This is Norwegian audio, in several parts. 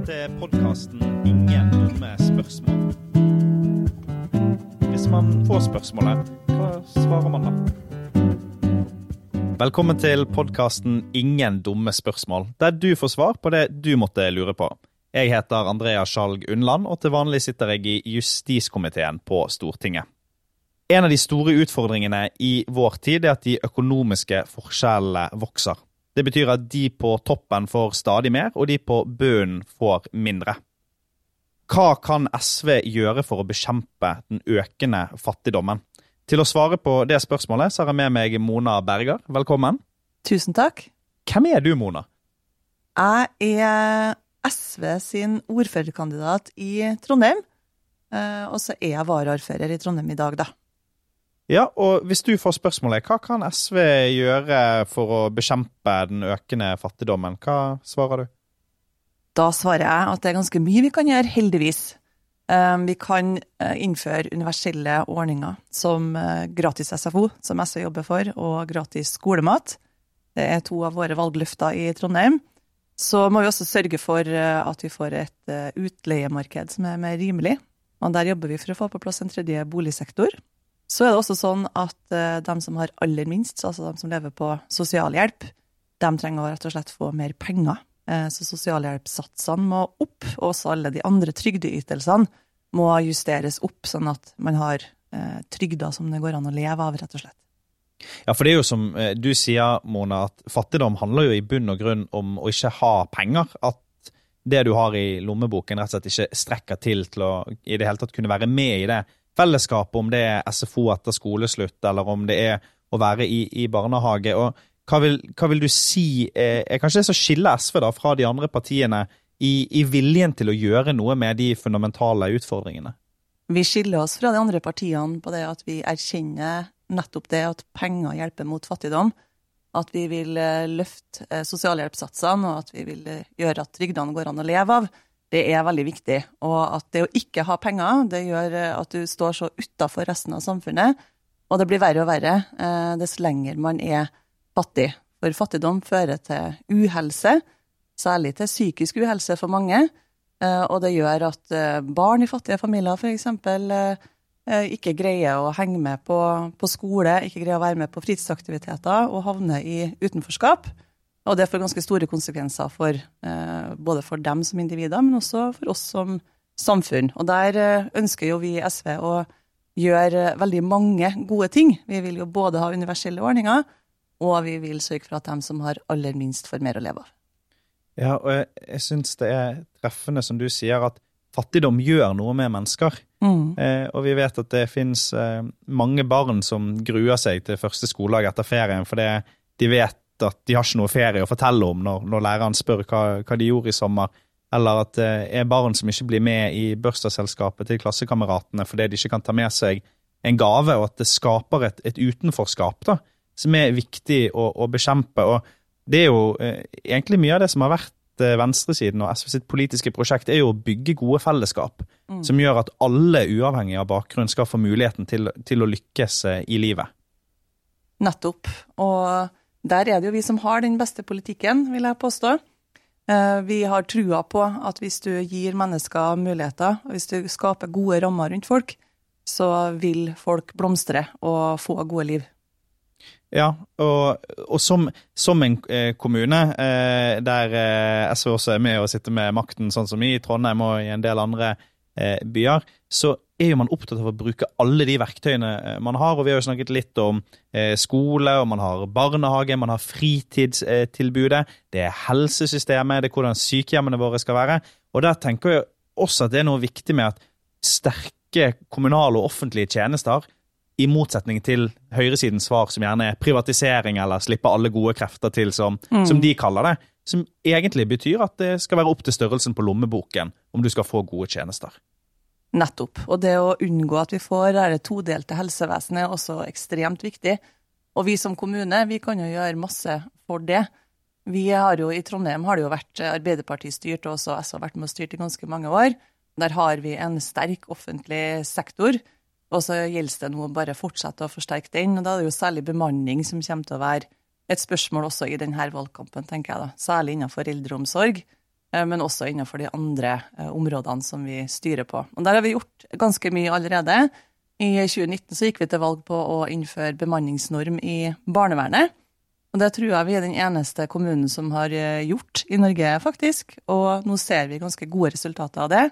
Velkommen til podkasten 'Ingen dumme spørsmål'. Hvis man får spørsmålet, hva svarer man da? Velkommen til podkasten 'Ingen dumme spørsmål', der du får svar på det du måtte lure på. Jeg heter Andrea Skjalg Undland, og til vanlig sitter jeg i justiskomiteen på Stortinget. En av de store utfordringene i vår tid er at de økonomiske forskjellene vokser. Det betyr at de på toppen får stadig mer, og de på bunnen får mindre. Hva kan SV gjøre for å bekjempe den økende fattigdommen? Til å svare på det spørsmålet så har jeg med meg Mona Berger. Velkommen. Tusen takk. Hvem er du, Mona? Jeg er SV sin ordførerkandidat i Trondheim. eh, Og så er jeg varaordfører i Trondheim i dag, da. Ja, og hvis du får spørsmålet, hva kan SV gjøre for å bekjempe den økende fattigdommen? Hva svarer du? Da svarer jeg at det er ganske mye vi kan gjøre, heldigvis. Eh, Vi kan eh, innføre universelle ordninger som eh, gratis SFO, som SV jobber for, og gratis skolemat. Det er to av våre valgløfter i Trondheim. Så må vi også sørge for eh, at vi får et utleiemarked som er mer rimelig. Og der jobber vi for å få på plass en tredje boligsektor. Så er det også sånn at eh, de som har aller minst, altså de som lever på sosialhjelp, de trenger å rett og slett få mer penger. Eh, Så sosialhjelpssatsene må opp, og også alle de andre trygdeytelsene må justeres opp, sånn at man har eh, trygder som det går an å leve av, rett og slett. Ja, for det er jo som du sier, Mona, at fattigdom handler jo i bunn og grunn om å ikke ha penger. At det du har i lommeboken rett og slett ikke strekker til til å i det hele tatt kunne være med i det fellesskapet, om det er SFO etter skoleslutt, eller om det er å være i, i barnehage. og hva vil, hva vil du si er, er kanskje det som skiller SV da fra de andre partiene i, i viljen til å gjøre noe med de fundamentale utfordringene? Vi skiller oss fra de andre partiene på det at vi erkjenner nettopp det at penger hjelper mot fattigdom. At vi vil eh, løfte eh, sosialhjelpssatsene, og at vi vil eh, gjøre at trygdene går an å leve av. Det er veldig viktig. Og at det å ikke ha penger, det gjør eh, at du står så utafor resten av samfunnet. Og det blir verre og verre eh, dess lenger man er fattig. For fattigdom fører til uhelse, særlig til psykisk uhelse for mange. Eh, Og det gjør at barn i fattige familier f.eks. ikke greier å henge med på, på skole, ikke greier å være med på fritidsaktiviteter og havner i utenforskap. Og det får ganske store konsekvenser for, eh, både for dem som individer, men også for oss som samfunn. Og der eh, ønsker jo vi i SV å gjøre eh, veldig mange gode ting. Vi vil jo både ha universelle ordninger, og vi vil sørge for at dem som har aller minst, får mer å leve av. Ja, og jeg, jeg syns det er treffende som du sier, at fattigdom gjør noe med mennesker. Mm. Eh, og vi vet at det finnes eh, mange barn som gruer seg til første skoledag etter ferien, fordi de vet at de har ikke noe ferie å fortelle om når, når læreren spør hva, hva de gjorde i sommer. Eller at det er barn som ikke blir med i bursdagsselskapet til klassekameratene fordi de ikke kan ta med seg en gave, og at det skaper et, et utenforskap da, som er viktig å, å bekjempe. Og det er jo eh, egentlig mye av det som har vært eh, venstresiden og SV sitt politiske prosjekt, er jo å bygge gode fellesskap som gjør at alle, uavhengig av bakgrunn, skal få muligheten til, til å lykkes eh, i livet. Nettopp. Og der er det jo vi som har den beste politikken, vil jeg påstå. Eh, Vi har trua på at hvis du gir mennesker muligheter, og hvis du skaper gode rammer rundt folk, så vil folk blomstre og få gode liv. Ja, og, og som, som en eh, kommune eh, der SV også er med og sitter med makten, sånn som i Trondheim og i en del andre byer, så er jo man opptatt av å bruke alle de verktøyene eh, man har. Og vi har jo snakket litt om eh, skole, og man har barnehage, man har fritidstilbudet, det er helsesystemet, det er hvordan sykehjemmene våre skal være. Og der tenker jeg også at det er noe viktig med at sterke kommunale og offentlige tjenester i motsetning til høyresidens svar, som gjerne er privatisering eller slippe alle gode krefter til, som, som de kaller det. Som egentlig betyr at det skal være opp til størrelsen på lommeboken om du skal få gode tjenester. Nettopp. Og det å unngå at vi får det todelte helsevesenet er også ekstremt viktig. Og vi som kommune, vi kan jo gjøre masse for det. Vi har jo, I Trondheim har det jo vært Arbeiderpartistyrt, og også SV har vært med og styrt i ganske mange år. Der har vi en sterk offentlig sektor, og så gjelder det nå å bare fortsette å forsterke den. Og da er det jo særlig bemanning som kommer til å være et spørsmål også i denne valgkampen, tenker jeg da. Særlig innenfor eldreomsorg. Eh, men også innenfor de andre eh, områdene som vi styrer på. Og Der har vi gjort ganske mye allerede. I 2019 så gikk vi til valg på å innføre bemanningsnorm i barnevernet. Og det tror jeg vi er den eneste kommunen som har gjort i Norge, faktisk. Og nå ser vi ganske gode resultater av det,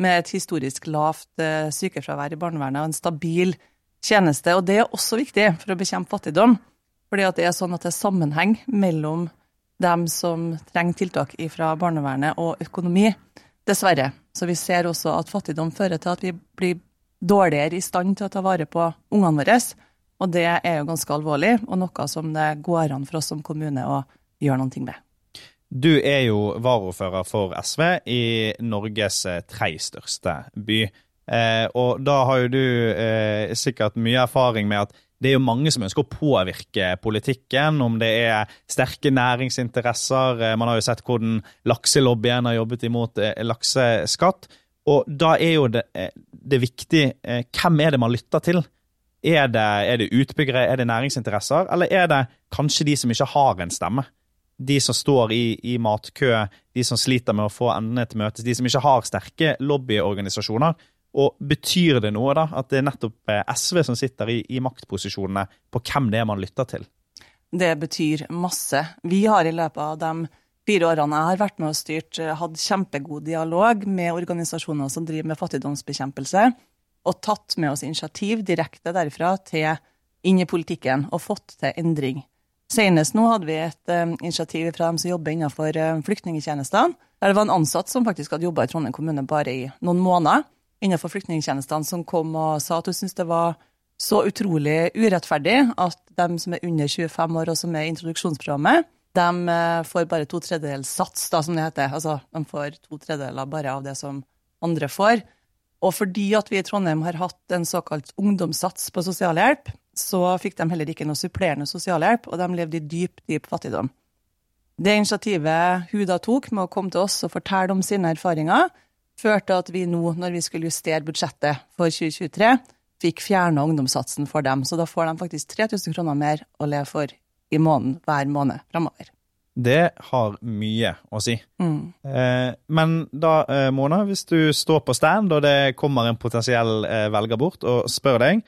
med et historisk lavt sykefravær i barnevernet og en stabil tjeneste. Og det er også viktig for å bekjempe fattigdom. Fordi det er sånn at det er sammenheng mellom dem som trenger tiltak fra barnevernet og økonomi. Dessverre. Så vi ser også at fattigdom fører til at vi blir dårligere i stand til å ta vare på ungene våre. Og det er jo ganske alvorlig, og noe som det går an for oss som kommune å gjøre noe med. Du er jo varaordfører for SV i Norges tre største by. Eh, og da har jo du eh, sikkert mye erfaring med at det er jo mange som ønsker å påvirke politikken, om det er sterke næringsinteresser. Eh, man har jo sett hvordan lakselobbyen har jobbet imot eh, lakseskatt. Og da er jo det, eh, det viktig hvem er det man lytter til? Er det, er det utbyggere, er det næringsinteresser, eller er det kanskje de som ikke har en stemme? De som står i, i matkø, de som sliter med å få endene til møtes, de som ikke har sterke lobbyorganisasjoner og Betyr det noe da, at det er nettopp eh, SV som sitter i, i maktposisjonene på hvem det er man lytter til? Det betyr masse. Vi har i løpet av de fire årene jeg har vært med og styrt, eh, hatt kjempegod dialog med organisasjoner som driver med fattigdomsbekjempelse, og tatt med oss initiativ direkte derfra til inn i politikken og fått til endring. Senest nå hadde vi et uh, initiativ fra dem som jobber innenfor flyktningtjenestene, der det var en ansatt som faktisk hadde jobba i Trondheim kommune bare i noen måneder innenfor flyktningtjenestene som kom og sa at hun syntes det var så utrolig urettferdig at de som er under 25 år og som er i introduksjonsprogrammet, de eh, får bare to tredjedels sats, da, som det heter. Altså, de får to tredjedeler bare av det som andre får. Og fordi at vi i Trondheim har hatt en såkalt ungdomssats på sosialhjelp, så fikk de heller ikke noe supplerende sosialhjelp, og de levde i dyp, dyp fattigdom. Det initiativet hun da tok med å komme til oss og fortelle om sine erfaringer, førte at vi nå, når vi skulle justere budsjettet for 2023, fikk fjerna ungdomssatsen for dem. Så da får de faktisk 3000 kroner mer å leve for i måneden hver måned framover. Det har mye å si. Mm. Eh, men da, eh, Mona, hvis du står på stand og det kommer en potensiell eh, velger bort og spør deg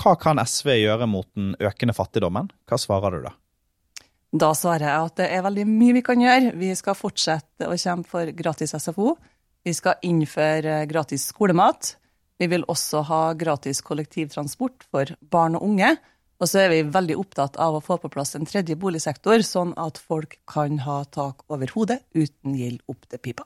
hva kan SV gjøre mot den økende fattigdommen, hva svarer du da? Da svarer jeg at det er veldig mye vi kan gjøre. Vi skal fortsette å kjempe for gratis SFO. Vi skal innføre gratis skolemat. Vi vil også ha gratis kollektivtransport for barn og unge. Og så er vi veldig opptatt av å få på plass en tredje boligsektor, sånn at folk kan ha tak over hodet uten gjeld opp til pipa.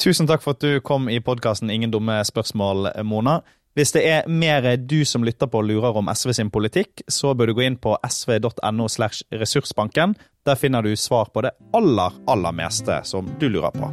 Tusen takk for at du kom i podkasten Ingen dumme spørsmål, Mona. Hvis det er mer du som lytter på og lurer om SV sin politikk, så bør du gå inn på sv.no slash ressursbanken. Der finner du svar på det aller, aller meste som du lurer på.